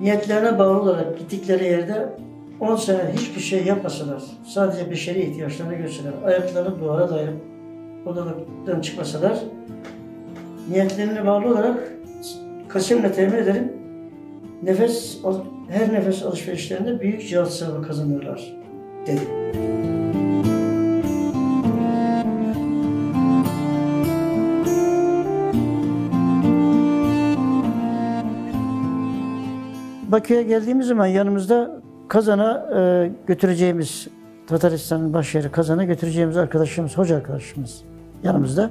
niyetlerine bağlı olarak gittikleri yerde 10 sene hiçbir şey yapmasalar, sadece beşeri ihtiyaçlarını gösterseler, ayaklarını duvara dayayıp odadan çıkmasalar, niyetlerine bağlı olarak kasimle temin ederim, nefes, her nefes alışverişlerinde büyük cihat sevabı kazanırlar dedi. Bakü'ye geldiğimiz zaman yanımızda Kazan'a e, götüreceğimiz Tataristan'ın başyeri Kazan'a götüreceğimiz arkadaşımız, hoca arkadaşımız yanımızda.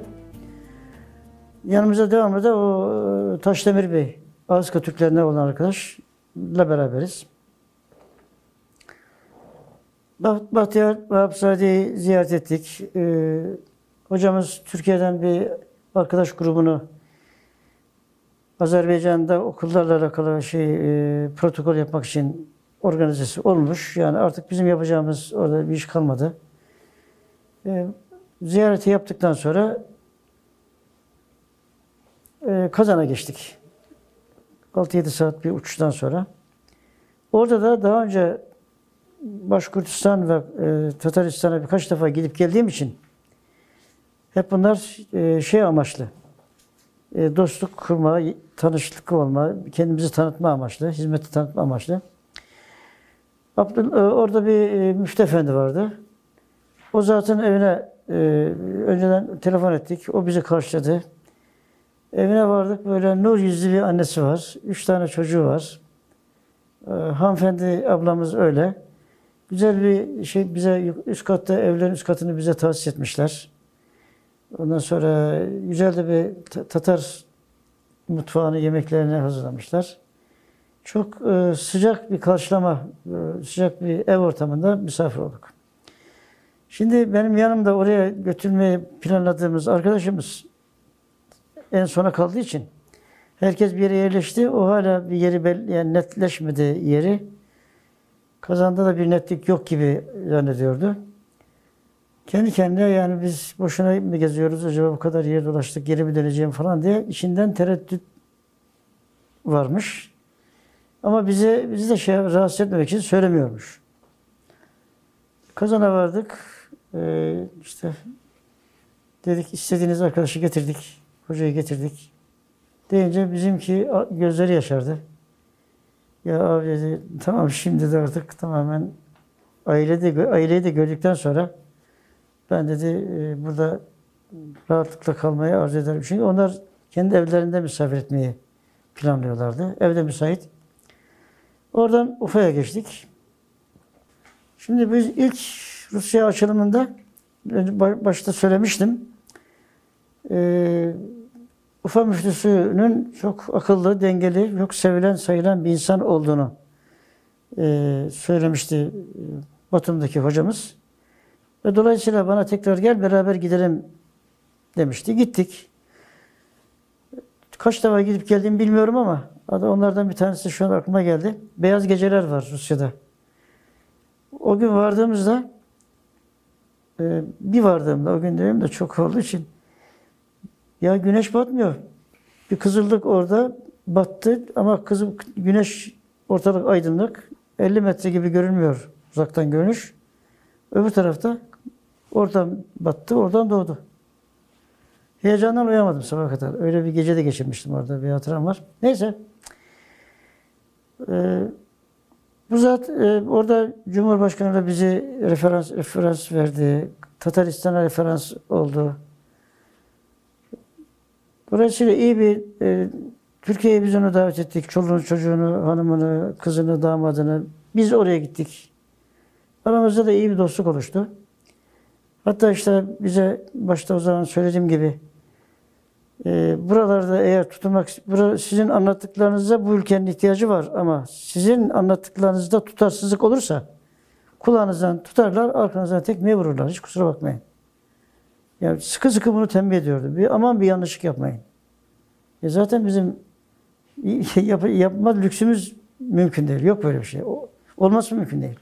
Yanımızda devamlı da o e, Taşdemir Bey, Ağızka Türklerinden olan arkadaşla beraberiz. Bah- Bahtiyar Vahapzade'yi ziyaret ettik. E, hocamız Türkiye'den bir arkadaş grubunu Azerbaycan'da okullarla alakalı şey e, protokol yapmak için organizesi olmuş. Yani artık bizim yapacağımız orada bir iş kalmadı. E, ziyareti yaptıktan sonra e, Kazan'a geçtik. 6-7 saat bir uçuştan sonra. Orada da daha önce Başkurtistan ve e, Tataristan'a birkaç defa gidip geldiğim için hep bunlar e, şey amaçlı. E, dostluk kurma, tanışıklık olma, kendimizi tanıtma amaçlı, hizmeti tanıtma amaçlı. Abdül, e, orada bir e, müftü efendi vardı. O zatın evine önceden telefon ettik. O bizi karşıladı. Evine vardık. Böyle nur yüzlü bir annesi var. Üç tane çocuğu var. E, hanımefendi ablamız öyle. Güzel bir şey bize üst katta evlerin üst katını bize tahsis etmişler. Ondan sonra güzel de bir Ta- Tatar mutfağını, yemeklerini hazırlamışlar. Çok e, sıcak bir karşılama, e, sıcak bir ev ortamında misafir olduk. Şimdi benim yanımda oraya götürmeyi planladığımız arkadaşımız en sona kaldığı için herkes bir yere yerleşti. O hala bir yeri belli, yani netleşmedi yeri. Kazanda da bir netlik yok gibi zannediyordu. Kendi kendine yani biz boşuna mı geziyoruz acaba bu kadar yer dolaştık geri mi döneceğim falan diye içinden tereddüt varmış. Ama bize bizi de şey rahatsız etmemek için söylemiyormuş. Kazana vardık. Ee, işte dedik istediğiniz arkadaşı getirdik. Hocayı getirdik. Deyince bizimki gözleri yaşardı. Ya abi dedi tamam şimdi de artık tamamen ailede aileyi de gördükten sonra ben dedi e, burada rahatlıkla kalmayı arzu ederim. Çünkü onlar kendi evlerinde misafir etmeyi planlıyorlardı. Evde müsait. Oradan Ufa'ya geçtik. Şimdi biz ilk Rusya açılımında başta söylemiştim. Ee, Ufa müftüsünün çok akıllı, dengeli, çok sevilen, sayılan bir insan olduğunu e, söylemişti Batum'daki hocamız. Ve dolayısıyla bana tekrar gel beraber gidelim demişti. Gittik. Kaç defa gidip geldiğimi bilmiyorum ama onlardan bir tanesi şu an aklıma geldi. Beyaz geceler var Rusya'da. O gün vardığımızda e, bir vardığımda o gün demeyeyim de çok olduğu için ya güneş batmıyor. Bir kızıldık orada battı ama kızım güneş ortalık aydınlık. 50 metre gibi görünmüyor uzaktan görünüş. Öbür tarafta oradan battı, oradan doğdu. Heyecandan uyamadım sabah kadar. Öyle bir gece de geçirmiştim orada bir hatıram var. Neyse. Ee, bu zat e, orada Cumhurbaşkanı da bizi referans referans verdi. Tataristan'a referans oldu. Dolayısıyla iyi bir e, Türkiye'ye biz onu davet ettik. Çoluğunu, çocuğunu, hanımını, kızını, damadını. Biz oraya gittik. Aramızda da iyi bir dostluk oluştu. Hatta işte bize başta o zaman söylediğim gibi e, buralarda eğer tutulmak, bura, sizin anlattıklarınıza bu ülkenin ihtiyacı var ama sizin anlattıklarınızda tutarsızlık olursa kulağınızdan tutarlar, arkanızdan tekmeye vururlar. Hiç kusura bakmayın. Yani sıkı sıkı bunu tembih ediyordu. Bir, aman bir yanlışlık yapmayın. E zaten bizim yap, yapma lüksümüz mümkün değil. Yok böyle bir şey. O, olması mümkün değil.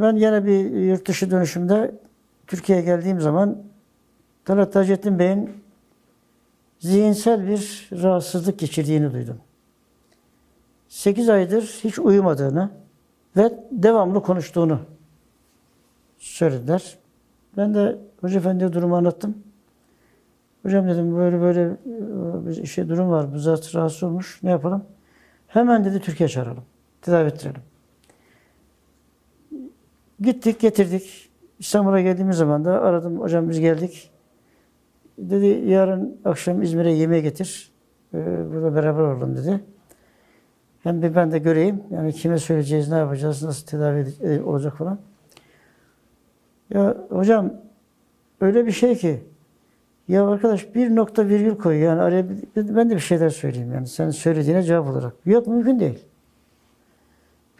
Ben yine bir yurt dışı dönüşümde Türkiye'ye geldiğim zaman Talat Taceddin Bey'in zihinsel bir rahatsızlık geçirdiğini duydum. 8 aydır hiç uyumadığını ve devamlı konuştuğunu söylediler. Ben de Hoca Efendi'ye durumu anlattım. Hocam dedim böyle böyle e, bir şey durum var. Bu zat rahatsız olmuş. Ne yapalım? Hemen dedi Türkiye çağıralım. Tedavi ettirelim. Gittik, getirdik. İstanbul'a geldiğimiz zaman da aradım. Hocam biz geldik. Dedi yarın akşam İzmir'e yemeğe getir. Ee, burada beraber olalım dedi. Hem bir ben de göreyim. Yani kime söyleyeceğiz, ne yapacağız, nasıl tedavi e, olacak falan. Ya hocam öyle bir şey ki ya arkadaş bir nokta virgül koy yani araya ben de bir şeyler söyleyeyim yani sen söylediğine cevap olarak. Yok mümkün değil.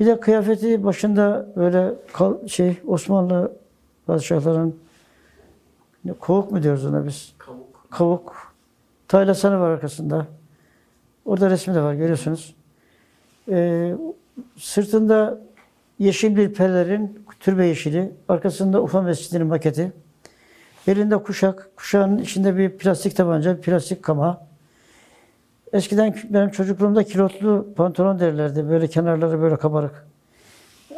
Bir de kıyafeti başında böyle kal, şey Osmanlı padişahların kovuk mu diyoruz ona biz? Kavuk. Kavuk. Taylasanı var arkasında. Orada resmi de var görüyorsunuz. Ee, sırtında yeşil bir pelerin türbe yeşili. Arkasında Ufa Mescidi'nin maketi. Elinde kuşak. Kuşağın içinde bir plastik tabanca, bir plastik kama. Eskiden benim çocukluğumda kilotlu pantolon derlerdi. Böyle kenarları böyle kabarık.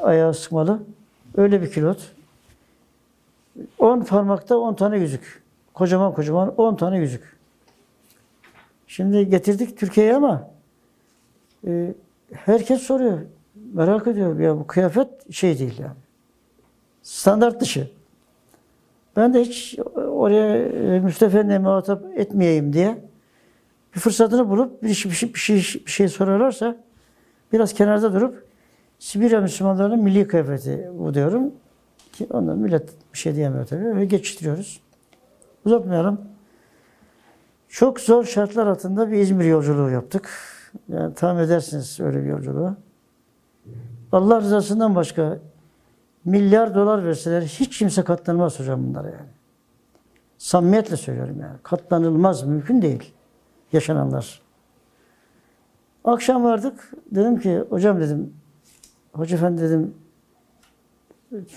Ayağı sıkmalı. Öyle bir kilot. 10 parmakta 10 tane yüzük. Kocaman kocaman 10 tane yüzük. Şimdi getirdik Türkiye'ye ama e, herkes soruyor. Merak ediyor. Ya bu kıyafet şey değil yani. Standart dışı. Ben de hiç oraya e, Müstefa'nın muhatap etmeyeyim diye bir fırsatını bulup bir şey, bir şey, bir şey, bir şey sorarlarsa biraz kenarda durup Sibirya Müslümanlarının milli kıyafeti bu diyorum. Ki ondan millet bir şey diyemiyor tabii. Ve geçiştiriyoruz. Uzatmayalım. Çok zor şartlar altında bir İzmir yolculuğu yaptık. Yani tahmin edersiniz öyle bir yolculuğu. Allah rızasından başka milyar dolar verseler hiç kimse katlanmaz hocam bunlara yani. Samimiyetle söylüyorum yani. Katlanılmaz, mümkün değil yaşananlar. Akşam vardık. Dedim ki hocam dedim Hoca efendi dedim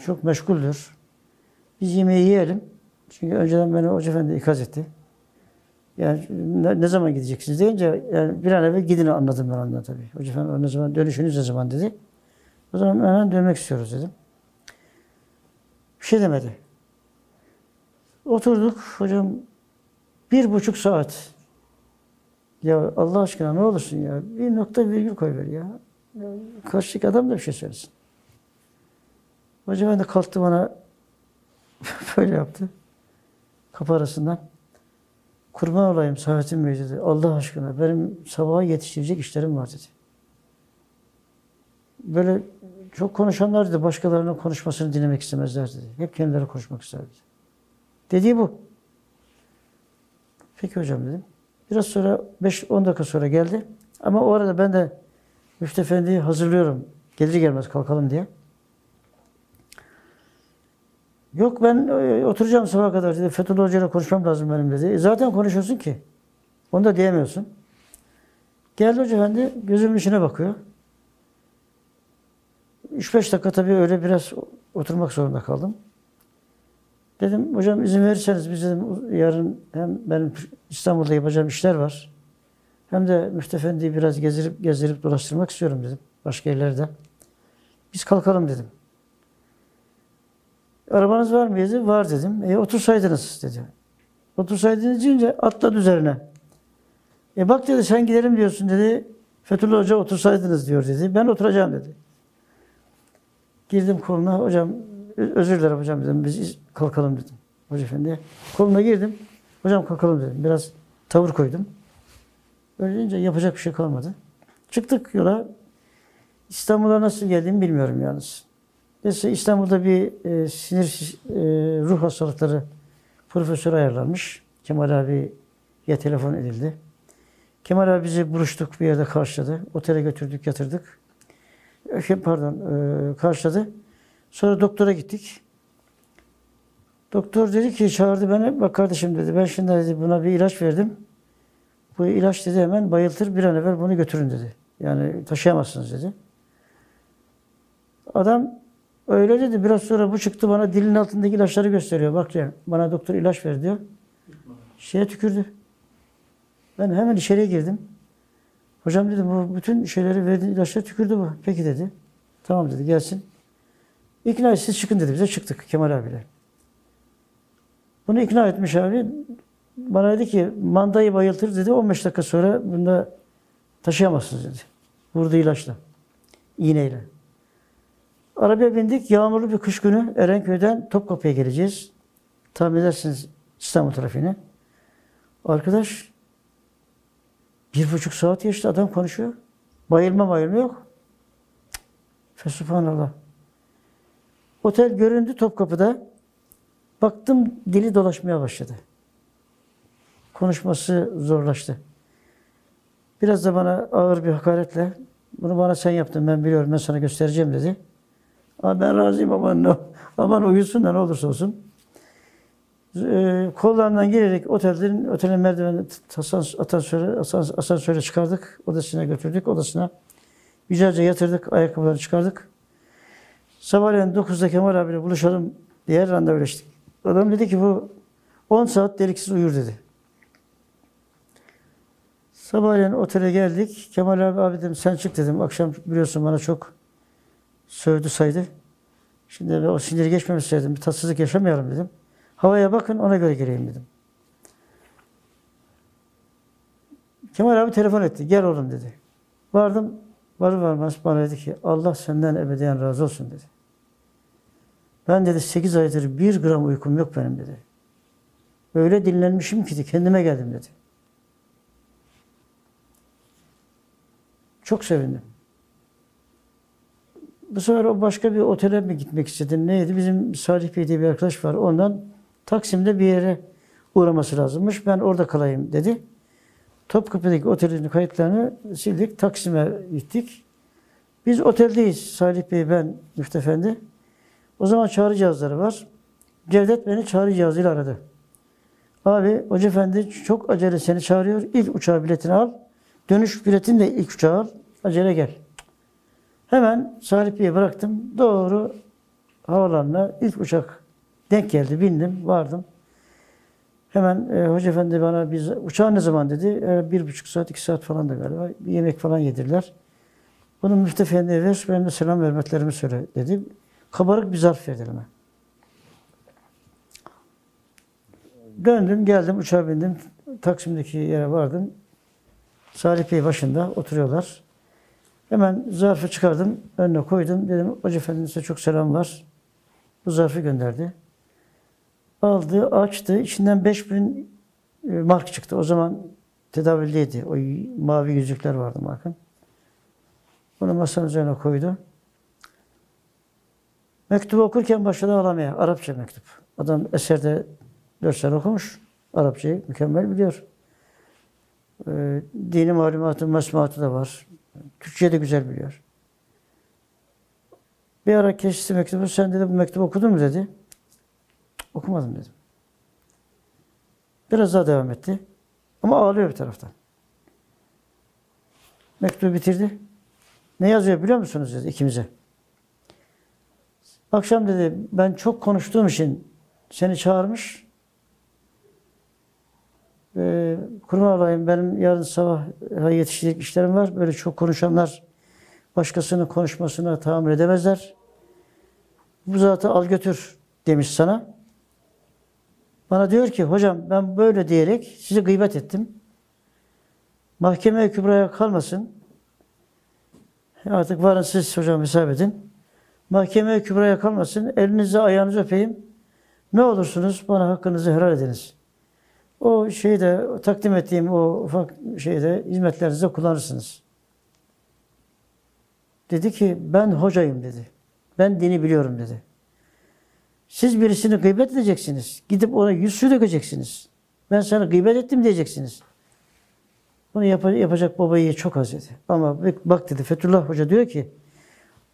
çok meşguldür. Biz yemeği yiyelim. Çünkü önceden beni Hoca efendi ikaz etti. Yani ne, ne zaman gideceksiniz deyince yani bir an evvel gidin anladım ben ondan tabii. Hoca efendi ne zaman dönüşünüz ne zaman dedi. O zaman hemen dönmek istiyoruz dedim. Bir şey demedi. Oturduk hocam bir buçuk saat. Ya Allah aşkına ne olursun ya bir nokta virgül koy ver ya. ya karşıdaki adam da bir şey söylesin. Hoca ben de kalktı bana böyle yaptı. Kapı arasından. Kurban olayım Saadettin Bey dedi. Allah aşkına benim sabaha yetiştirecek işlerim var dedi. Böyle çok konuşanlar dedi. Başkalarının konuşmasını dinlemek istemezler dedi. Hep kendileri konuşmak ister dedi. Dediği bu. Peki hocam dedim. Biraz sonra 5-10 dakika sonra geldi. Ama o arada ben de Müftü Efendi'yi hazırlıyorum. Gelir gelmez kalkalım diye. Yok ben e, oturacağım sabaha kadar dedi. Fethullah Hoca ile konuşmam lazım benim dedi. E, zaten konuşuyorsun ki. Onu da diyemiyorsun. Geldi Hoca Efendi gözümün içine bakıyor. 3-5 dakika tabii öyle biraz oturmak zorunda kaldım. Dedim hocam izin verirseniz biz dedim yarın hem benim İstanbul'da yapacağım işler var. Hem de Müftü Efendi'yi biraz gezdirip gezdirip dolaştırmak istiyorum dedim. Başka yerlerde. Biz kalkalım dedim. Arabanız var mı dedi. Var dedim. E otursaydınız dedi. Otursaydınız deyince atladı üzerine. E bak dedi sen gidelim diyorsun dedi. Fethullah Hoca otursaydınız diyor dedi. Ben oturacağım dedi. Girdim koluna. Hocam özür dilerim hocam dedim. Biz kalkalım dedim. Hoca Efendi'ye. Koluna girdim. Hocam kalkalım dedim. Biraz tavır koydum. Öyle deyince yapacak bir şey kalmadı. Çıktık yola. İstanbul'a nasıl geldiğimi bilmiyorum yalnız. Neyse İstanbul'da bir e, sinir e, ruh hastalıkları profesör ayarlanmış. Kemal abiye telefon edildi. Kemal abi bizi buluştuk bir yerde karşıladı. Otele götürdük, yatırdık. Pardon, e, karşıladı. Sonra doktora gittik. Doktor dedi ki çağırdı beni. Bak kardeşim dedi ben şimdi dedi buna bir ilaç verdim. Bu ilaç dedi hemen bayıltır bir an evvel bunu götürün dedi. Yani taşıyamazsınız dedi. Adam öyle dedi. Biraz sonra bu çıktı bana dilin altındaki ilaçları gösteriyor. Bak diyor bana doktor ilaç ver diyor. Şeye tükürdü. Ben hemen içeriye girdim. Hocam dedim bu bütün şeyleri verdiğin ilaçları tükürdü bu. Peki dedi. Tamam dedi gelsin. İkna et, siz çıkın dedi bize. Çıktık Kemal abiyle. Bunu ikna etmiş abi. Bana dedi ki mandayı bayıltır dedi. 15 dakika sonra bunda taşıyamazsınız dedi. Vurdu ilaçla. iğneyle. Arabaya bindik. Yağmurlu bir kış günü Erenköy'den Topkapı'ya geleceğiz. Tahmin edersiniz İstanbul trafiğine. Arkadaş bir buçuk saat geçti adam konuşuyor. Bayılma bayılma yok. Fesubhanallah. Otel göründü Topkapı'da. Baktım dili dolaşmaya başladı. Konuşması zorlaştı. Biraz da bana ağır bir hakaretle bunu bana sen yaptın ben biliyorum ben sana göstereceğim dedi. Ama ben razıyım aman, ne, aman uyusun da ne olursa olsun. Ee, kollarından girerek otellerin otelin merdiveni asansöre, asansöre çıkardık. Odasına götürdük. Odasına güzelce yatırdık. Ayakkabılarını çıkardık. Sabahleyin 9'da Kemal abiyle buluşalım diye randevuleştik. Adam dedi ki bu 10 saat deliksiz uyur dedi. Sabahleyin otele geldik. Kemal abi abi dedim sen çık dedim. Akşam biliyorsun bana çok sövdü saydı. Şimdi o siniri geçmemesi dedim. Bir tatsızlık yaşamayalım dedim. Havaya bakın ona göre gireyim dedim. Kemal abi telefon etti. Gel oğlum dedi. Vardım. Varı varmaz bana dedi ki Allah senden ebediyen razı olsun dedi. Ben dedi 8 aydır bir gram uykum yok benim dedi. Öyle dinlenmişim ki kendime geldim dedi. Çok sevindim. Bu sefer o başka bir otele mi gitmek istedi? Neydi? Bizim Salih Bey diye bir arkadaş var. Ondan Taksim'de bir yere uğraması lazımmış. Ben orada kalayım dedi. Topkapı'daki otelin kayıtlarını sildik. Taksim'e gittik. Biz oteldeyiz. Salih Bey, ben, Müftefendi. O zaman çağrı cihazları var. Cevdet beni çağrı cihazıyla aradı. Abi Hoca Efendi çok acele seni çağırıyor. İlk uçağı biletini al. Dönüş biletini de ilk uçağı al. Acele gel. Hemen Salih Bey'i bıraktım. Doğru havalarına ilk uçak denk geldi. Bindim, vardım. Hemen e, Hoca Efendi bana biz uçağı ne zaman dedi. E, bir buçuk saat, iki saat falan da galiba. Bir yemek falan yedirdiler. Bunu müftefendiye ver, benim de selam vermeklerimi söyle dedi. Kabarık bir zarf verdi elime. Döndüm, geldim, uçağa bindim. Taksim'deki yere vardım. Salih Bey başında oturuyorlar. Hemen zarfı çıkardım, önüne koydum. Dedim, Hoca Efendi size çok selam var. Bu zarfı gönderdi. Aldı, açtı. İçinden 5000 e, mark çıktı. O zaman tedaviliydi. O mavi yüzükler vardı markın. Bunu masanın üzerine koydu. Mektubu okurken başladı ağlamaya. Arapça mektup. Adam eserde dört sene okumuş. Arapçayı mükemmel biliyor. Ee, dini malumatı, mesmuatı da var. Türkçe de güzel biliyor. Bir ara kesti mektubu. Sen dedi bu mektubu okudun mu dedi. Okumadım dedim. Biraz daha devam etti. Ama ağlıyor bir taraftan. Mektubu bitirdi. Ne yazıyor biliyor musunuz dedi ikimize. Akşam dedi ben çok konuştuğum için seni çağırmış. Ee, kurban olayım benim yarın sabah yetişecek işlerim var. Böyle çok konuşanlar başkasının konuşmasına tahammül edemezler. Bu zatı al götür demiş sana. Bana diyor ki hocam ben böyle diyerek sizi gıybet ettim. Mahkeme kübraya kalmasın. Artık varın siz hocam hesap edin. Mahkeme kübraya kalmasın. Elinizi ayağınızı öpeyim. Ne olursunuz bana hakkınızı helal ediniz. O şeyde takdim ettiğim o ufak şeyde hizmetlerinizde kullanırsınız. Dedi ki ben hocayım dedi. Ben dini biliyorum dedi. Siz birisini gıybet edeceksiniz. Gidip ona yüz su dökeceksiniz. Ben sana gıybet ettim diyeceksiniz. Bunu yap yapacak babayı çok az dedi. Ama bak dedi Fethullah Hoca diyor ki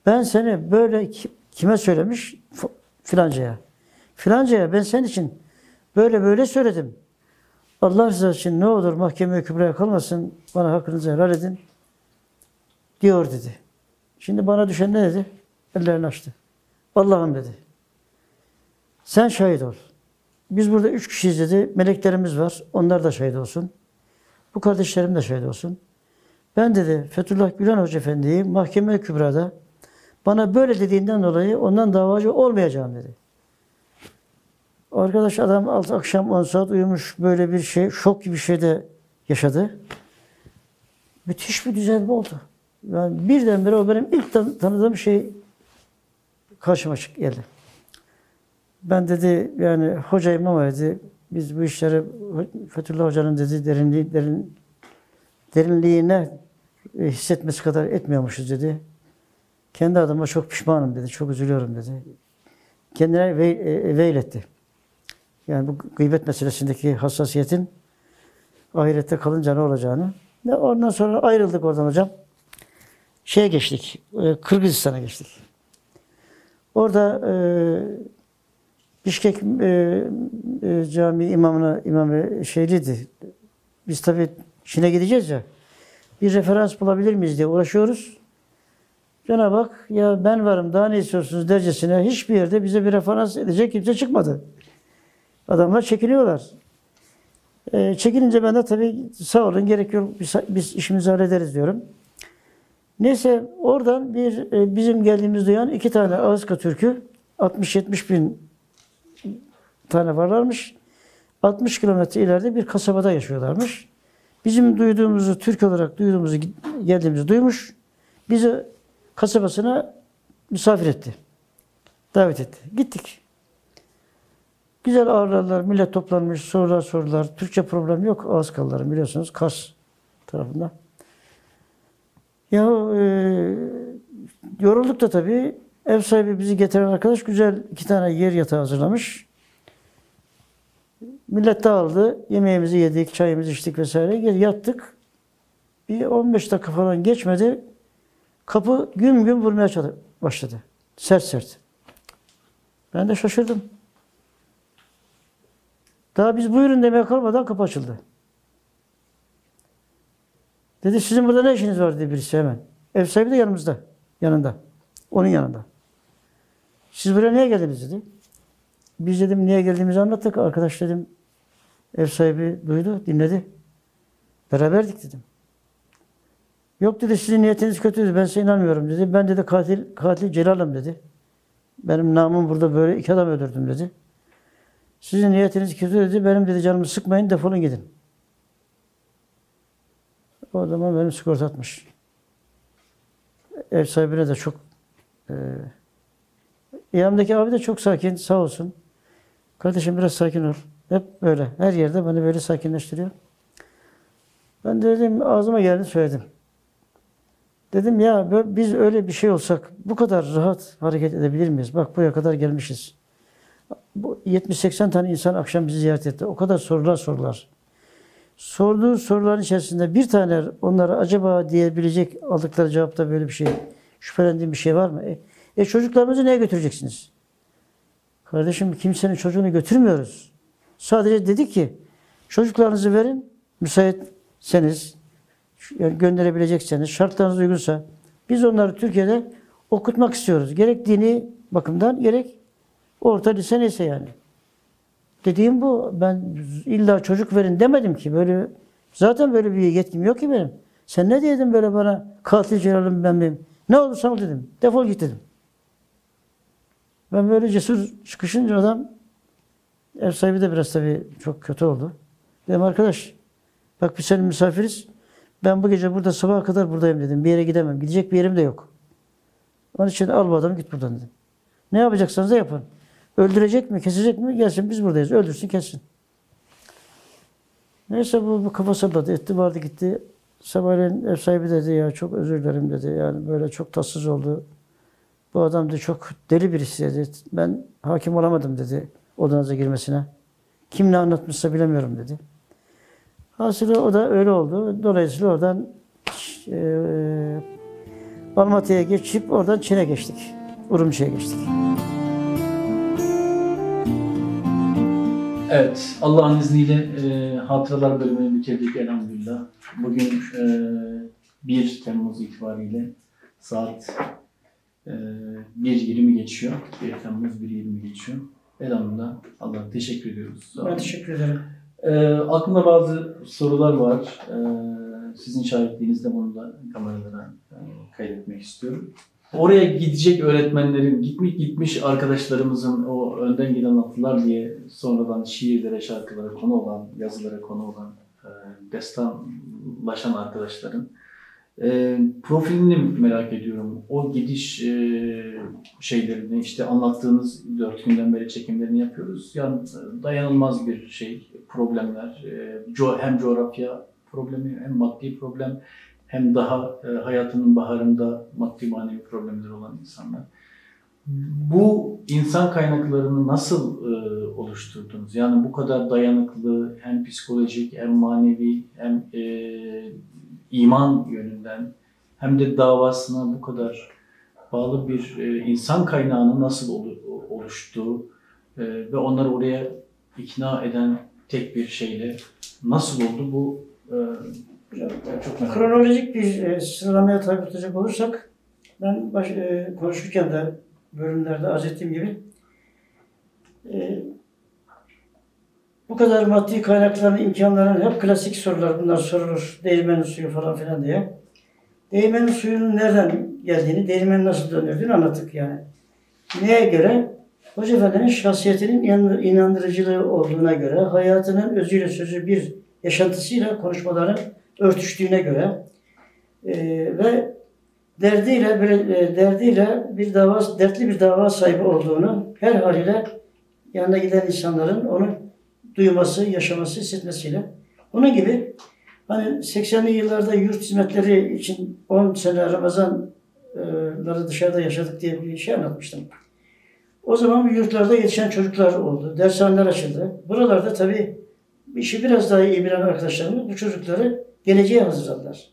ben seni böyle kime söylemiş? Filancaya. Filancaya ben senin için böyle böyle söyledim. Allah rızası için ne olur mahkemeye kübraya kalmasın. Bana hakkınızı helal edin. Diyor dedi. Şimdi bana düşen ne dedi? Ellerini açtı. Allah'ım dedi. Sen şahit ol. Biz burada üç kişiyiz dedi. Meleklerimiz var. Onlar da şahit olsun. Bu kardeşlerim de şahit olsun. Ben dedi Fethullah Gülen Hoca Efendi'yi mahkeme kübrada bana böyle dediğinden dolayı ondan davacı olmayacağım dedi. Arkadaş adam alt akşam 10 saat uyumuş böyle bir şey, şok gibi bir şey de yaşadı. Müthiş bir düzelme oldu. Yani birdenbire o benim ilk tan- tanıdığım şey karşıma çık geldi. Ben dedi yani hocayım ama dedi biz bu işleri Fethullah Hoca'nın dedi derinliği, derin, derinliğine e, hissetmesi kadar etmiyormuşuz dedi. Kendi adıma çok pişmanım dedi. Çok üzülüyorum dedi. Kendine ve, e, veyletti. Yani bu gıybet meselesindeki hassasiyetin ahirette kalınca ne olacağını. Ve ondan sonra ayrıldık oradan hocam. Şeye geçtik. e, Kırgızistan'a geçtik. Orada e, Bişkek e, e, cami imamına imamı şeyliydi. Biz tabii Çin'e gideceğiz ya. Bir referans bulabilir miyiz diye uğraşıyoruz. Cenab-ı Hak ya ben varım daha ne istiyorsunuz dercesine hiçbir yerde bize bir referans edecek kimse çıkmadı. Adamlar çekiliyorlar. E, çekilince ben de tabii sağ olun gerek yok biz, biz işimizi hallederiz diyorum. Neyse oradan bir e, bizim geldiğimiz duyan iki tane Ağızka Türk'ü 60-70 bin tane varlarmış. 60 kilometre ileride bir kasabada yaşıyorlarmış. Bizim duyduğumuzu, Türk olarak duyduğumuzu, geldiğimizi duymuş. Bizi kasabasına misafir etti. Davet etti. Gittik. Güzel ağırlarlar, millet toplanmış, sorular sorular. Türkçe problem yok. Ağız kalları biliyorsunuz Kars tarafında. Ya e, yorulduk da tabii. Ev sahibi bizi getiren arkadaş güzel iki tane yer yatağı hazırlamış. Millet dağıldı. Yemeğimizi yedik, çayımızı içtik vesaire. Yattık. Bir 15 dakika falan geçmedi. Kapı güm güm vurmaya başladı. Sert sert. Ben de şaşırdım. Daha biz buyurun demeye kalmadan kapı açıldı. Dedi sizin burada ne işiniz var dedi birisi hemen. Ev sahibi de yanımızda. Yanında. Onun yanında. Siz buraya niye geldiniz dedi. Biz dedim niye geldiğimizi anlattık. Arkadaş dedim ev sahibi duydu, dinledi. Beraberdik dedim. Yok dedi sizin niyetiniz kötüydü. Ben size inanmıyorum dedi. Ben dedi katil katil Celal'ım dedi. Benim namım burada böyle iki adam öldürdüm dedi. Sizin niyetiniz kötü dedi. Benim dedi canımı sıkmayın defolun gidin. O zaman benim sigorta atmış. Ev sahibine de çok e, yanımdaki abi de çok sakin sağ olsun. Kardeşim biraz sakin ol. Hep böyle. Her yerde beni böyle sakinleştiriyor. Ben de dedim ağzıma geldi söyledim. Dedim ya biz öyle bir şey olsak bu kadar rahat hareket edebilir miyiz? Bak buraya kadar gelmişiz. Bu 70-80 tane insan akşam bizi ziyaret etti. O kadar sorular sorular. Sorduğu soruların içerisinde bir tane onlara acaba diyebilecek aldıkları cevapta böyle bir şey, şüphelendiğim bir şey var mı? E, e çocuklarımızı neye götüreceksiniz? Kardeşim kimsenin çocuğunu götürmüyoruz. Sadece dedik ki çocuklarınızı verin, müsaitseniz, gönderebilecekseniz, şartlarınız uygunsa biz onları Türkiye'de okutmak istiyoruz. Gerek dini bakımdan gerek orta lise neyse yani. Dediğim bu. Ben illa çocuk verin demedim ki. Böyle zaten böyle bir yetkim yok ki benim. Sen ne diyedin böyle bana katil Celal'im ben miyim? Ne olursa ol dedim. Defol git dedim. Ben böyle cesur çıkışınca adam ev sahibi de biraz tabii çok kötü oldu. Dedim arkadaş bak biz senin misafiriz. Ben bu gece burada sabaha kadar buradayım dedim. Bir yere gidemem. Gidecek bir yerim de yok. Onun için al bu adamı git buradan dedim. Ne yapacaksanız da yapın. Öldürecek mi, kesecek mi? Gelsin biz buradayız. Öldürsün, kessin. Neyse bu, bu kafa salladı. Etti vardı gitti. Sabahleyin ev sahibi dedi ya çok özür dilerim dedi. Yani böyle çok tatsız oldu. Bu adam da çok deli birisi dedi. Ben hakim olamadım dedi odanıza girmesine. Kim ne anlatmışsa bilemiyorum dedi. Hasılı o da öyle oldu. Dolayısıyla oradan e, Almatı'ya geçip oradan Çin'e geçtik. Urumçi'ye geçtik. Evet, Allah'ın izniyle e, hatıralar bölümünü bitirdik elhamdülillah. Bugün e, 1 Temmuz itibariyle saat e, 1.20 geçiyor. 1 Temmuz 1.20 geçiyor. Elhamdülillah Allah'a teşekkür ediyoruz. Ben teşekkür ederim. E, aklımda bazı sorular var. E, sizin şahitliğinizde bunu da kameralara e, kaydetmek istiyorum. Oraya gidecek öğretmenlerin, gitmiş gitmiş arkadaşlarımızın o önden giden atlılar diye sonradan şiirlere, şarkılara konu olan, yazılara konu olan, e, destanlaşan arkadaşların e, profilini merak ediyorum. O gidiş e, şeylerini, işte anlattığınız dört günden beri çekimlerini yapıyoruz. Yani e, dayanılmaz bir şey, problemler. E, co- hem coğrafya problemi, hem maddi problem, hem daha e, hayatının baharında maddi manevi problemleri olan insanlar. Bu insan kaynaklarını nasıl e, oluşturdunuz? Yani bu kadar dayanıklı hem psikolojik hem manevi hem e, iman yönünden hem de davasına bu kadar bağlı bir e, insan kaynağının nasıl olu- oluştuğu e, ve onları oraya ikna eden tek bir şeyle nasıl oldu bu e, çok merak. Kronolojik bir sıralamaya tabi tutacak olursak, ben baş, konuşurken de bölümlerde arz ettiğim gibi bu kadar maddi kaynakların, imkanların hep klasik sorular bunlar sorulur. Değirmenin suyu falan filan diye. Değirmenin suyunun nereden geldiğini, değirmenin nasıl döndürdüğünü anlattık yani. Neye göre? Hoca Efendi'nin şahsiyetinin inan- inandırıcılığı olduğuna göre, hayatının özüyle sözü bir yaşantısıyla konuşmaların örtüştüğüne göre e, ve derdiyle böyle, e, derdiyle bir dava dertli bir dava sahibi olduğunu her haliyle yanına giden insanların onu duyması, yaşaması, hissetmesiyle. Onun gibi hani 80'li yıllarda yurt hizmetleri için 10 sene Ramazanları dışarıda yaşadık diye bir şey anlatmıştım. O zaman yurtlarda yetişen çocuklar oldu. Dershaneler açıldı. Buralarda tabii işi biraz daha iyi bilen arkadaşlarımız bu çocukları geleceğe hazırladılar.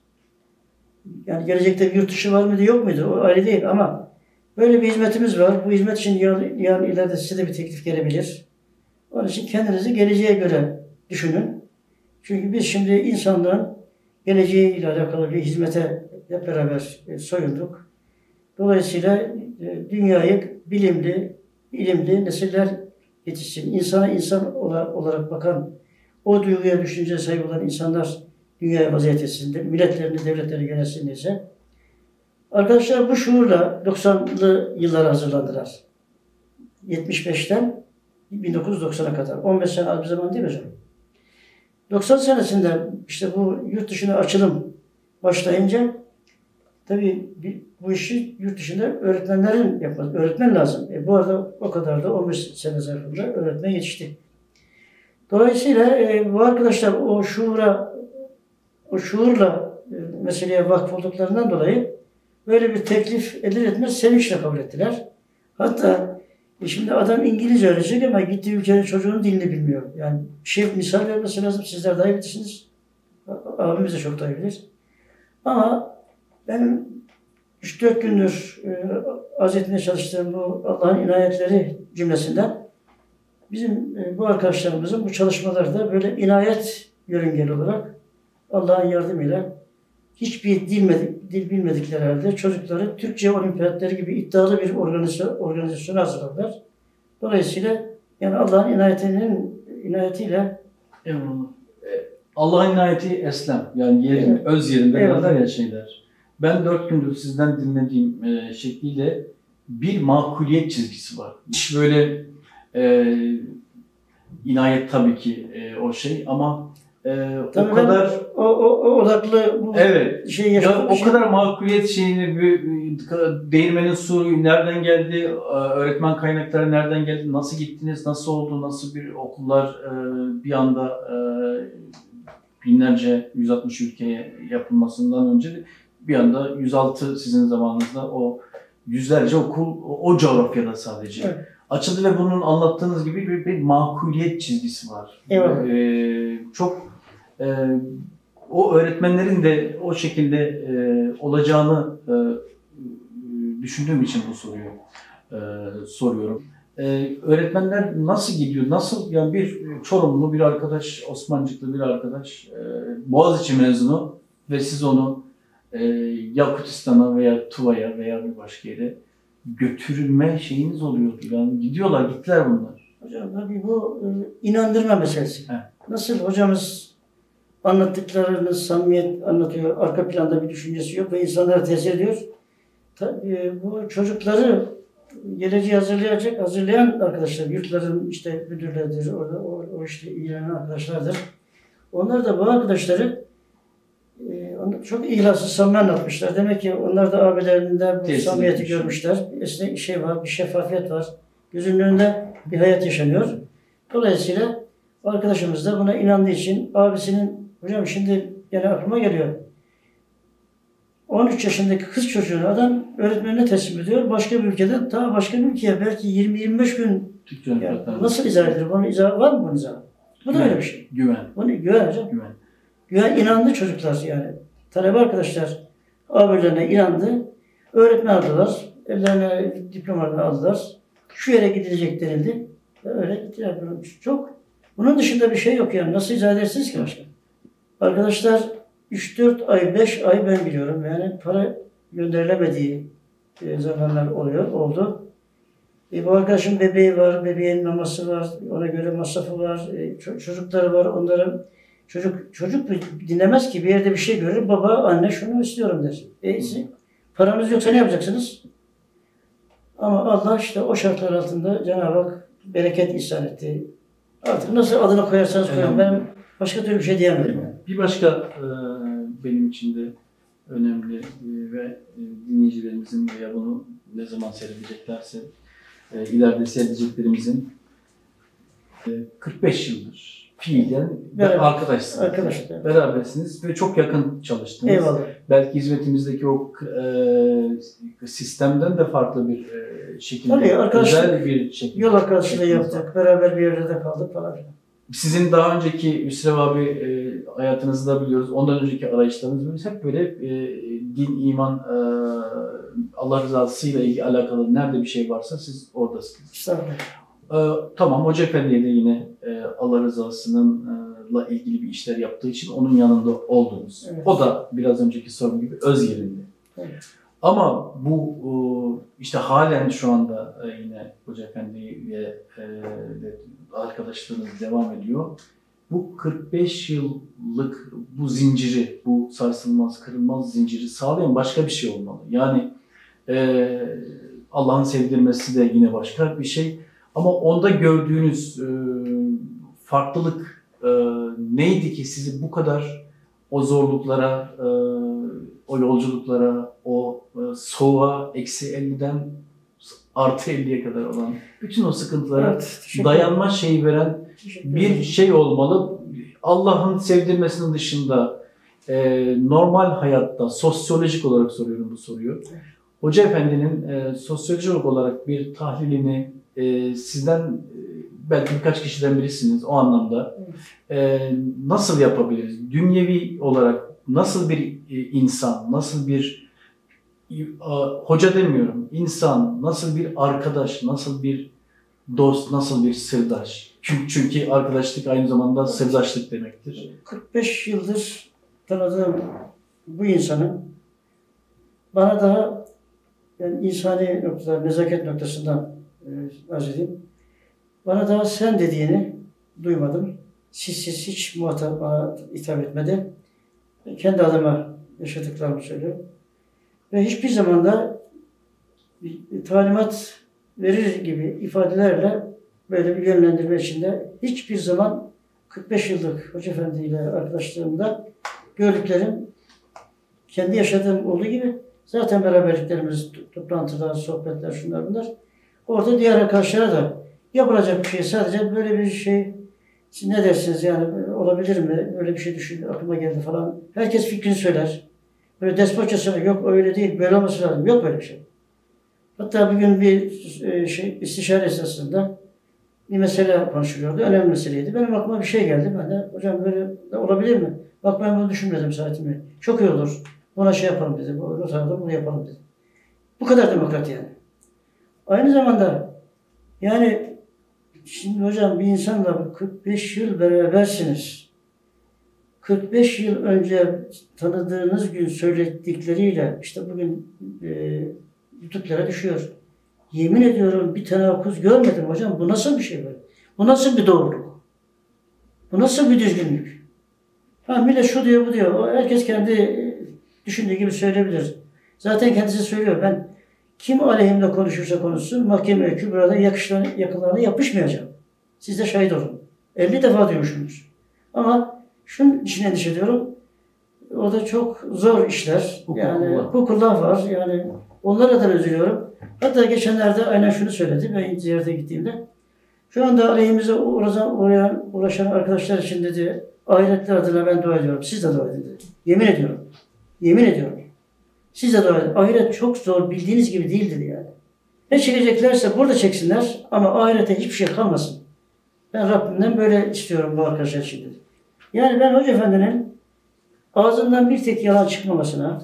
Yani gelecekte bir yurt dışı var mıydı yok muydu o ayrı değil ama böyle bir hizmetimiz var. Bu hizmet için yarın, yarın ileride size de bir teklif gelebilir. Onun için kendinizi geleceğe göre düşünün. Çünkü biz şimdi insanlığın geleceğiyle alakalı bir hizmete hep beraber e, soyunduk. Dolayısıyla e, dünyayı bilimli, ilimli nesiller yetişsin. İnsana insan ola- olarak bakan, o duyguya, düşünceye sahip olan insanlar dünyaya vaziyet etsin, milletlerini, devletlerini yönetsin ise arkadaşlar bu şuurla 90'lı yıllara hazırlandılar. 75'ten 1990'a kadar. 15 sene az bir zaman değil mi hocam? 90 senesinde işte bu yurt dışına açılım başlayınca tabii bu işi yurt dışında öğretmenlerin yapması, öğretmen lazım. E, bu arada o kadar da 15 sene zarfında öğretmen yetişti. Dolayısıyla e, bu arkadaşlar o şuura, o şuurla e, meseleye vakıf olduklarından dolayı böyle bir teklif edilir etmez sevinçle kabul ettiler. Hatta e, şimdi adam İngilizce öğrenecek ama gittiği ülkenin çocuğunun dilini bilmiyor. Yani şey misal vermesi lazım. Sizler daha iyi Abimiz de çok daha iyi. Ama benim 3-4 gündür e, etmeye çalıştığım bu Allah'ın inayetleri cümlesinden bizim e, bu arkadaşlarımızın bu çalışmalarda böyle inayet yörüngeli olarak Allah'ın yardımıyla hiçbir dil, bilmedik- dil bilmedikleri halde çocukları Türkçe olimpiyatları gibi iddialı bir organizasyon, hazırladılar. Dolayısıyla yani Allah'ın inayetinin inayetiyle Eyvallah. E, Allah'ın inayeti eslem. Yani yerin, Evet. öz yerinde Eyvallah. derler ya şeyler. Ben dört gündür sizden dinlediğim e, şekliyle bir makuliyet çizgisi var. Hiç böyle e, inayet tabii ki e, o şey ama e, o Tabii ben kadar o, o, o odaklı bu evet şey ya o kadar makuliyet şeyini bir- değirmenin suyu nereden geldi, öğretmen kaynakları nereden geldi, nasıl gittiniz, nasıl oldu, nasıl bir okullar e, bir anda e, binlerce 160 ülkeye yapılmasından önce bir anda 106 sizin zamanınızda o yüzlerce okul o, o coğrafyada sadece Evet. Açıldı ve bunun anlattığınız gibi bir, bir makuliyet çizgisi var. Evet. E, çok e, o öğretmenlerin de o şekilde e, olacağını e, düşündüğüm için bu soruyu e, soruyorum. E, öğretmenler nasıl gidiyor? Nasıl yani bir Çorumlu bir arkadaş, Osmancıklı bir arkadaş, e, Boğaziçi mezunu ve siz onu e, Yakutistan'a veya Tuva'ya veya bir başka yere götürme şeyiniz oluyordu. Yani gidiyorlar, gittiler bunlar. Hocam tabii bu e, inandırma meselesi. Evet. Nasıl hocamız Anlattıklarını samimiyet anlatıyor. Arka planda bir düşüncesi yok ve insanlara tesir ediyor. Ta- e, bu çocukları geleceği hazırlayacak, hazırlayan arkadaşlar, yurtların işte müdürleridir, orada o, o işte ilgilenen arkadaşlardır. Onlar da bu arkadaşları e, onlar çok ihlaslı, samimi anlatmışlar. Demek ki onlar da abilerinde bu Tesir samimiyeti görmüşler. Esnek şey var, bir şeffafiyet var. Gözünün önünde bir hayat yaşanıyor. Dolayısıyla arkadaşımız da buna inandığı için abisinin, hocam şimdi gene aklıma geliyor. 13 yaşındaki kız çocuğunu adam öğretmenine teslim ediyor. Başka bir ülkeden ta başka bir ülkeye belki 20-25 gün yani nasıl izah edilir? Bunun izahı var mı bunun izahı? Bu da öyle bir şey. Güven. Bu ne? Güven hocam. Güven. Güven inandı çocuklar yani. Talebe arkadaşlar abilerine inandı. Öğretmen aldılar. Ellerine diplomalarını aldılar. Şu yere gidilecek denildi. Ve öyle gittiler. Çok. Bunun dışında bir şey yok yani. Nasıl izah edersiniz ki başka? Arkadaşlar 3-4 ay, 5 ay ben biliyorum. Yani para gönderilemediği e, zamanlar oluyor, oldu. E, bu arkadaşın bebeği var, bebeğin maması var, ona göre masrafı var, e, ço- çocukları var, onların çocuk çocuk dinlemez ki bir yerde bir şey görür, baba, anne şunu istiyorum der. E, siz- paranız yoksa ne yapacaksınız? Ama Allah işte o şartlar altında Cenab-ı Hak bereket ihsan etti. Artık nasıl adını koyarsanız koyun. Ben başka türlü bir şey diyemiyorum. Bir başka e, benim için de önemli e, ve e, dinleyicilerimizin veya bunu ne zaman seyredeceklerse e, ileride seyredeceklerimizin e, 45 yıldır fiilen Beraber. arkadaşsınız. Arkadaşlar. Berabersiniz ve çok yakın çalıştınız. Eyvallah. Belki hizmetimizdeki o e, sistemden de farklı bir e, şekilde, Tabii, arkadaşlar, özel bir şekilde. Yol arkadaşlığı yaptık. Beraber bir yerde de kaldık falan filan. Sizin daha önceki Hüsrev abi e, hayatınızı da biliyoruz. Ondan önceki arayışlarınız hep böyle e, din, iman, e, Allah rızasıyla ilgili alakalı nerede bir şey varsa siz oradasınız. Estağfurullah. E, tamam Hoca Efendi'ye de yine e, Allah rızasıyla ilgili bir işler yaptığı için onun yanında oldunuz. Evet. O da biraz önceki sorum gibi öz yerinde. Evet. Ama bu e, işte halen şu anda e, yine Hoca Efendi ve e, arkadaşlığınız devam ediyor. Bu 45 yıllık bu zinciri, bu sarsılmaz, kırılmaz zinciri sağlayan başka bir şey olmalı. Yani e, Allah'ın sevdirmesi de yine başka bir şey. Ama onda gördüğünüz e, farklılık e, neydi ki sizi bu kadar o zorluklara, e, o yolculuklara, o e, soğuğa eksi 50'den artı 50'ye kadar olan bütün o sıkıntılara Evet, dayanma şeyi veren bir şey olmalı. Allah'ın sevdirmesinin dışında e, normal hayatta sosyolojik olarak soruyorum bu soruyu. Hoca Efendi'nin e, sosyolojik olarak bir tahlilini e, sizden belki birkaç kişiden birisiniz o anlamda. E, nasıl yapabiliriz? Dünyevi olarak nasıl bir e, insan, nasıl bir e, hoca demiyorum, insan, nasıl bir arkadaş, nasıl bir dost, nasıl bir sırdaş? Çünkü, çünkü arkadaşlık aynı zamanda sırdaşlık demektir. 45 yıldır tanıdığım bu insanın bana daha yani insani noktalar, nezaket noktasından arz edeyim. Bana daha sen dediğini duymadım. Siz siz hiç muhatap bana hitap etmedi. Kendi adıma yaşadıklarımı söylüyorum. Ve hiçbir zaman da talimat verir gibi ifadelerle böyle bir yönlendirme içinde hiçbir zaman 45 yıllık Hoca Efendi ile arkadaşlığımda gördüklerim kendi yaşadığım olduğu gibi zaten beraberliklerimiz, to- toplantılar, sohbetler, şunlar bunlar. Orada diğer arkadaşlara da yapılacak bir şey sadece böyle bir şey siz ne dersiniz yani olabilir mi? Böyle bir şey düşün, aklıma geldi falan. Herkes fikrini söyler. Böyle despotça söyler. Yok öyle değil, böyle olması lazım. Yok böyle bir şey. Hatta bir gün bir e, şey istişare esnasında bir mesele konuşuluyordu. Önemli meseleydi. Benim aklıma bir şey geldi. Ben de hocam böyle olabilir mi? Bak ben bunu düşünmedim saatimi. Çok iyi olur. Buna şey yapalım dedi. Bu notarda bunu yapalım dedi. Bu kadar demokrat yani. Aynı zamanda yani şimdi hocam bir insanla 45 yıl berabersiniz. 45 yıl önce tanıdığınız gün söyledikleriyle işte bugün e, YouTube'lara düşüyor. Yemin ediyorum bir tenakuz görmedim hocam. Bu nasıl bir şey böyle? Bu nasıl bir doğruluk? Bu nasıl bir düzgünlük? Ha millet şu diyor bu diyor. Herkes kendi düşündüğü gibi söyleyebilir. Zaten kendisi söylüyor. Ben kim aleyhimde konuşursa konuşsun mahkemeye kübrada yakınlarına yapışmayacağım. Siz de şahit olun. 50 defa diyormuşsunuz. Ama şunun için endişe ediyorum. O da çok zor işler. Yani Hukukullah. hukukullah var. Yani onlara da üzülüyorum. Hatta geçenlerde aynen şunu söyledi. Ben ziyarete gittiğimde. Şu anda aleyhimize uğraşan, uğrayan, uğraşan arkadaşlar için dedi. Ahiretler adına ben dua ediyorum. Siz de dua edin dedi. Yemin ediyorum. Yemin ediyorum. Siz de. Ahiret çok zor. Bildiğiniz gibi değil dedi yani. Ne çekeceklerse burada çeksinler ama ahirete hiçbir şey kalmasın. Ben Rabbimden böyle istiyorum bu arkadaşlar dedi. Yani ben Hoca Efendi'nin ağzından bir tek yalan çıkmamasına,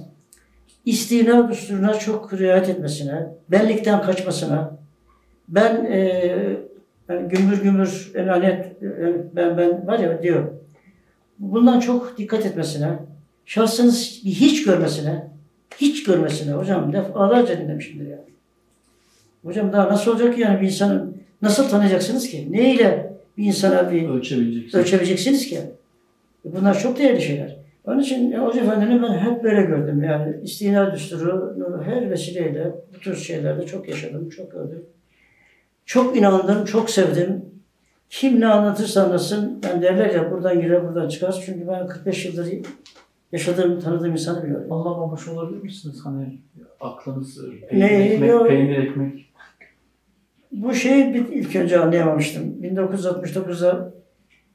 istina düsturuna çok riayet etmesine, benlikten kaçmasına, ben e, yani gümbür gümbür emanet e, ben ben var ya diyor. Bundan çok dikkat etmesine, şahsını hiç görmesine, hiç görmesine hocam defalarca dinlemişimdir yani. Hocam daha nasıl olacak ki yani bir insanın nasıl tanıyacaksınız ki? Ne ile bir insana bir Ölçebileceksin. ölçebileceksiniz ki. Bunlar çok değerli şeyler. Onun için ya, Hoca Efendi'ni ben hep böyle gördüm. Yani istina düsturu her vesileyle bu tür şeylerde çok yaşadım, çok gördüm. Çok inandım, çok sevdim. Kim ne anlatırsa anlatsın, ben derler ya buradan girer buradan çıkar. Çünkü ben 45 yıldır yaşadığım, tanıdığım insanı biliyorum. Allah babaş olabilir misiniz? Hani aklınız Ne? peynir ekmek, Yok. peynir ekmek. Bu şeyi bir ilk önce anlayamamıştım. 1969'da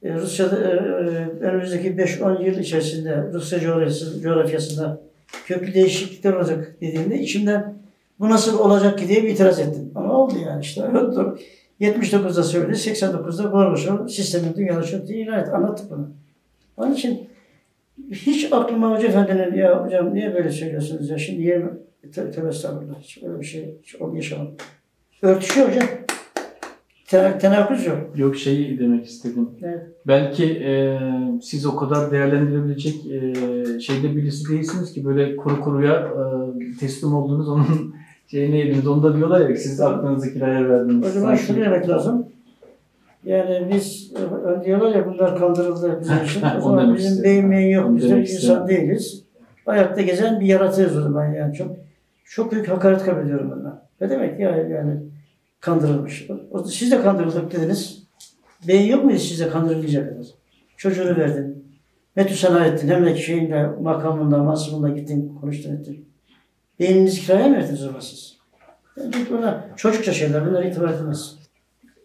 e, Rusya'da e, e, önümüzdeki 5-10 yıl içerisinde Rusya coğrafyası, coğrafyasında köklü değişiklikler olacak dediğimde içimden bu nasıl olacak ki diye bir itiraz ettim. Ama oldu yani işte. 79'da söyledi, 89'da Gorbaçov sistemin dünyada çöktüğü ilan etti. Anlattık bunu. Onun için hiç aklıma Hoca Efendi'nin ya hocam niye böyle söylüyorsunuz ya şimdi yerime tövbe estağfurullah hiç öyle bir şey hiç yaşamadım. Örtüşüyor hocam. Ten- tenakuz yok. Yok şeyi demek istedim. Evet. Belki e, siz o kadar değerlendirebilecek e, şeyde birisi değilsiniz ki böyle kuru kuruya e, teslim oldunuz onun şeyine yediniz. Onu da diyorlar ya siz aklınızı kiraya verdiniz. O zaman şunu demek lazım. Yani biz e, diyorlar ya bunlar kandırıldı bizim için. O zaman bizim beyin yok. Biz de insan değiliz. Ayakta gezen bir yaratığız o zaman yani. Çok çok büyük hakaret kabul ediyorum bundan. Ne demek ya yani kandırılmış. Siz de kandırıldık dediniz. Beyin yok muydu sizde kandırılacak kadar? Çocuğunu verdin. Metüsena ettin. Hem de şeyinde, makamında, masumunda gittin, konuştun ettin. Beyninizi kiraya mı verdiniz o zaman siz? Yani bunlar çocukça şeyler. Bunlar itibar edilmez.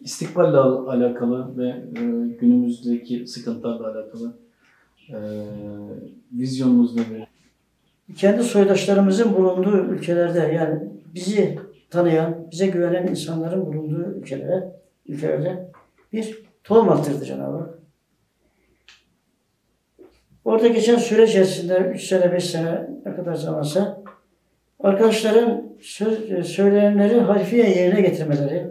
İstikballe al- alakalı ve e, günümüzdeki sıkıntılarla alakalı e, vizyonunuz nedir? kendi soydaşlarımızın bulunduğu ülkelerde yani bizi tanıyan, bize güvenen insanların bulunduğu ülkelere, ülkelerde bir tohum attırdı Cenab-ı. Orada geçen süre içerisinde 3 sene, 5 sene ne kadar zamansa arkadaşların söz, söylenenleri harfiye yerine getirmeleri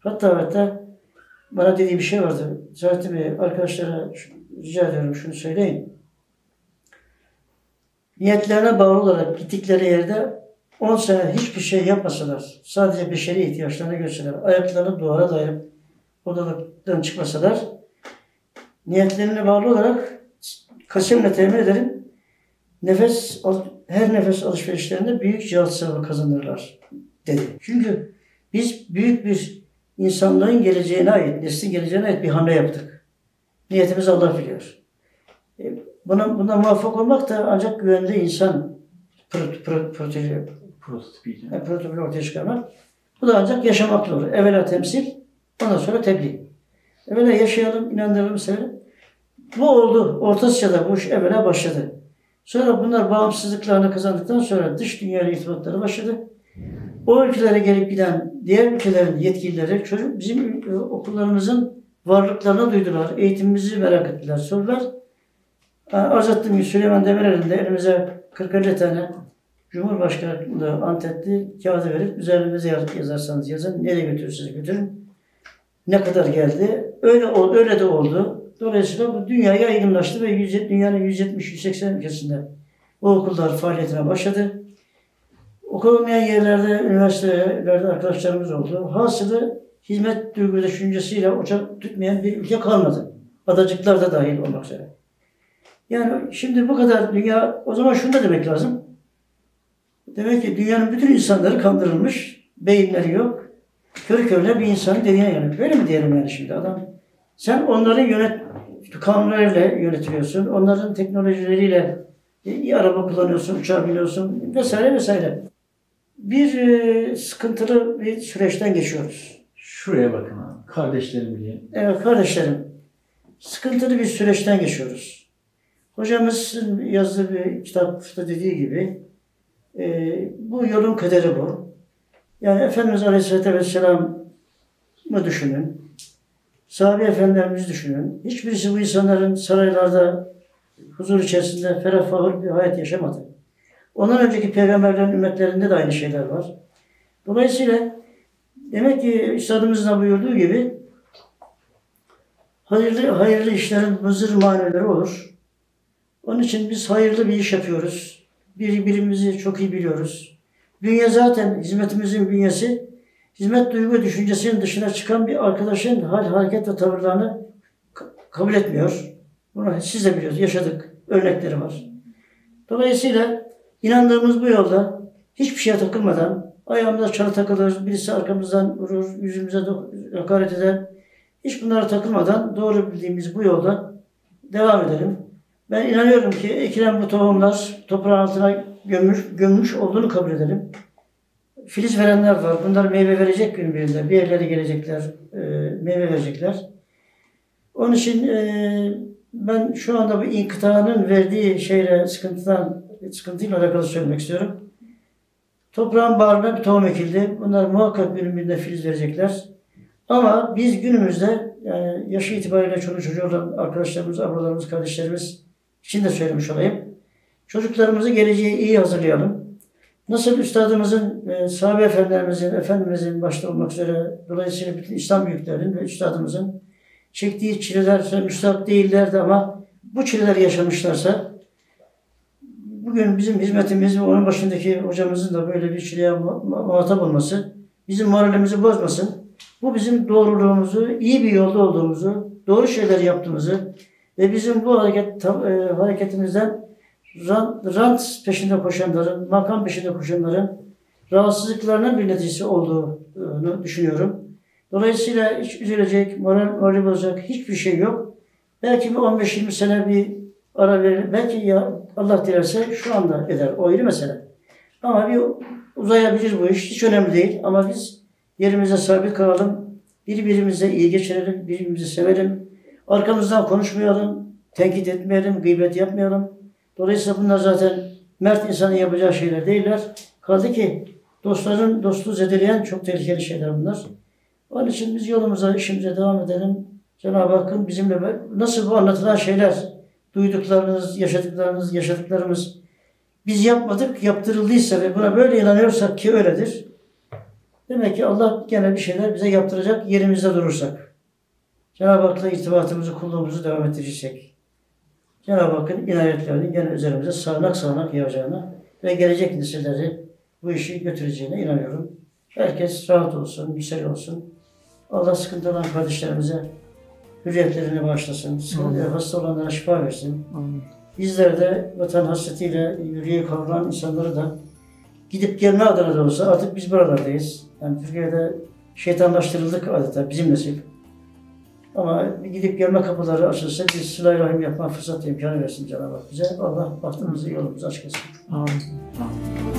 hatta hatta bana dediği bir şey vardı. Zaten Bey arkadaşlara rica ediyorum şunu söyleyin niyetlerine bağlı olarak gittikleri yerde 10 sene hiçbir şey yapmasalar, sadece beşeri ihtiyaçlarını görseler, ayaklarını duvara dayayıp odadan çıkmasalar, niyetlerine bağlı olarak kasemle temin ederim, nefes, her nefes alışverişlerinde büyük cihat sevabı kazanırlar dedi. Çünkü biz büyük bir insanlığın geleceğine ait, neslin geleceğine ait bir hamle yaptık. Niyetimizi Allah biliyor. E, Buna, buna muvaffak olmak da ancak güvenli insan Prototipi. yani protokol ortaya çıkarmak. Bu da ancak yaşamakla olur. Evvela temsil, ondan sonra tebliğ. Evvela yaşayalım, inandıralım, sevelim. Bu oldu. Orta Asya'da bu iş evvela başladı. Sonra bunlar bağımsızlıklarını kazandıktan sonra dış dünyayla irtibatları başladı. O ülkelere gelip giden diğer ülkelerin yetkilileri çocuk bizim e, okullarımızın varlıklarını duydular. Eğitimimizi merak ettiler. Sordular. Arz ettiğim gibi Süleyman Demirel'in de elimize 40-50 tane Cumhurbaşkanlığı antetli kağıdı verip üzerine yaz- yazarsanız yazın. Nereye götürürseniz götürün. Ne kadar geldi? Öyle ol, öyle de oldu. Dolayısıyla bu dünya yaygınlaştı ve 100 dünyanın 170-180 ülkesinde o okullar faaliyetine başladı. Okul olmayan yerlerde, üniversitelerde arkadaşlarımız oldu. Hasılı hizmet duygu düşüncesiyle ocak tutmayan bir ülke kalmadı. Adacıklar da dahil olmak üzere. Yani şimdi bu kadar dünya, o zaman şunu da demek lazım. Demek ki dünyanın bütün insanları kandırılmış, beyinleri yok. Körü körüne bir insanın dediğine yani. Böyle mi diyelim yani şimdi adam? Sen onların yönet kanunlarıyla yönetiliyorsun. Onların teknolojileriyle iyi araba kullanıyorsun, uçağa biniyorsun vesaire vesaire. Bir e, sıkıntılı bir süreçten geçiyoruz. Şuraya bakın abi. Kardeşlerim diye. Evet kardeşlerim, sıkıntılı bir süreçten geçiyoruz. Hocamızın yazdığı bir kitapta dediği gibi e, bu yolun kaderi bu. Yani Efendimiz Aleyhisselatü Vesselam'ı düşünün. Sahabe efendilerimizi düşünün. Hiçbirisi bu insanların saraylarda huzur içerisinde ferah fahur bir hayat yaşamadı. Ondan önceki peygamberlerin ümmetlerinde de aynı şeyler var. Dolayısıyla demek ki Üstadımızın da buyurduğu gibi hayırlı hayırlı işlerin mızır maneleri olur. Onun için biz hayırlı bir iş yapıyoruz. Birbirimizi çok iyi biliyoruz. Dünya zaten hizmetimizin bünyesi hizmet duygu düşüncesinin dışına çıkan bir arkadaşın hal, hareket ve tavırlarını ka- kabul etmiyor. Bunu siz de biliyorsunuz. Yaşadık. Örnekleri var. Dolayısıyla inandığımız bu yolda hiçbir şeye takılmadan ayağımıza çalı takılır, birisi arkamızdan vurur, yüzümüze hakaret eder. Hiç bunlara takılmadan doğru bildiğimiz bu yolda devam edelim. Ben inanıyorum ki ekilen bu tohumlar toprağın altına gömür, gömmüş olduğunu kabul edelim. Filiz verenler var. Bunlar meyve verecek gün birinde. Bir yerlere gelecekler, e, meyve verecekler. Onun için e, ben şu anda bu inkıtanın verdiği şeyle sıkıntıdan sıkıntıyla alakalı söylemek istiyorum. Toprağın bağrına bir tohum ekildi. Bunlar muhakkak günün birinde filiz verecekler. Ama biz günümüzde yani yaşı itibariyle çoluk çocuğu olan arkadaşlarımız, ablalarımız, kardeşlerimiz için de söylemiş olayım. Çocuklarımızı geleceğe iyi hazırlayalım. Nasıl üstadımızın, e, sahabe efendilerimizin, efendimizin başta olmak üzere dolayısıyla bütün İslam büyüklerinin ve üstadımızın çektiği çileler müstahak değillerdi ama bu çileleri yaşamışlarsa bugün bizim hizmetimiz ve onun başındaki hocamızın da böyle bir çileye mu- mu- muhatap olması bizim moralimizi bozmasın. Bu bizim doğruluğumuzu, iyi bir yolda olduğumuzu, doğru şeyler yaptığımızı ve bizim bu hareket e, hareketimizden rant, rant peşinde koşanların, makam peşinde koşanların rahatsızlıklarının bir neticesi olduğunu düşünüyorum. Dolayısıyla hiç üzülecek, moral, morali bozacak hiçbir şey yok. Belki bir 15-20 sene bir ara verir. Belki ya Allah dilerse şu anda eder. O ayrı mesele. Ama bir uzayabilir bu iş. Hiç önemli değil. Ama biz yerimize sabit kalalım. Birbirimize iyi geçirelim. Birbirimizi sevelim. Arkamızdan konuşmayalım. Tenkit etmeyelim. Gıybet yapmayalım. Dolayısıyla bunlar zaten mert insanın yapacağı şeyler değiller. Kaldı ki dostların dostluğu zedeleyen çok tehlikeli şeyler bunlar. Onun için biz yolumuza, işimize devam edelim. Cenab-ı Hakk'ın bizimle nasıl bu anlatılan şeyler, duyduklarınız, yaşadıklarınız, yaşadıklarımız biz yapmadık, yaptırıldıysa ve buna böyle inanıyorsak ki öyledir. Demek ki Allah gene bir şeyler bize yaptıracak yerimizde durursak. Cenab-ı Hak'la irtibatımızı, kulluğumuzu devam ettireceksek. Cenab-ı Hakk'ın inayetlerini gene üzerimize sağanak sağanak yağacağına ve gelecek nesilleri bu işi götüreceğine inanıyorum. Herkes rahat olsun, güzel olsun. Allah sıkıntı olan kardeşlerimize hürriyetlerini bağışlasın. Sıkıntı, hasta olanlara şifa versin. Bizler de vatan hasretiyle yürüye kavrulan insanları da gidip gelme adına da olsa artık biz buralardayız. Yani Türkiye'de şeytanlaştırıldık adeta bizim nesil. Ama gidip gelme kapıları açılsa biz sıla rahim yapma fırsat imkanı versin Cenab-ı Hak bize. Allah bahtımızı yolumuzu açık etsin. Amin. Amin.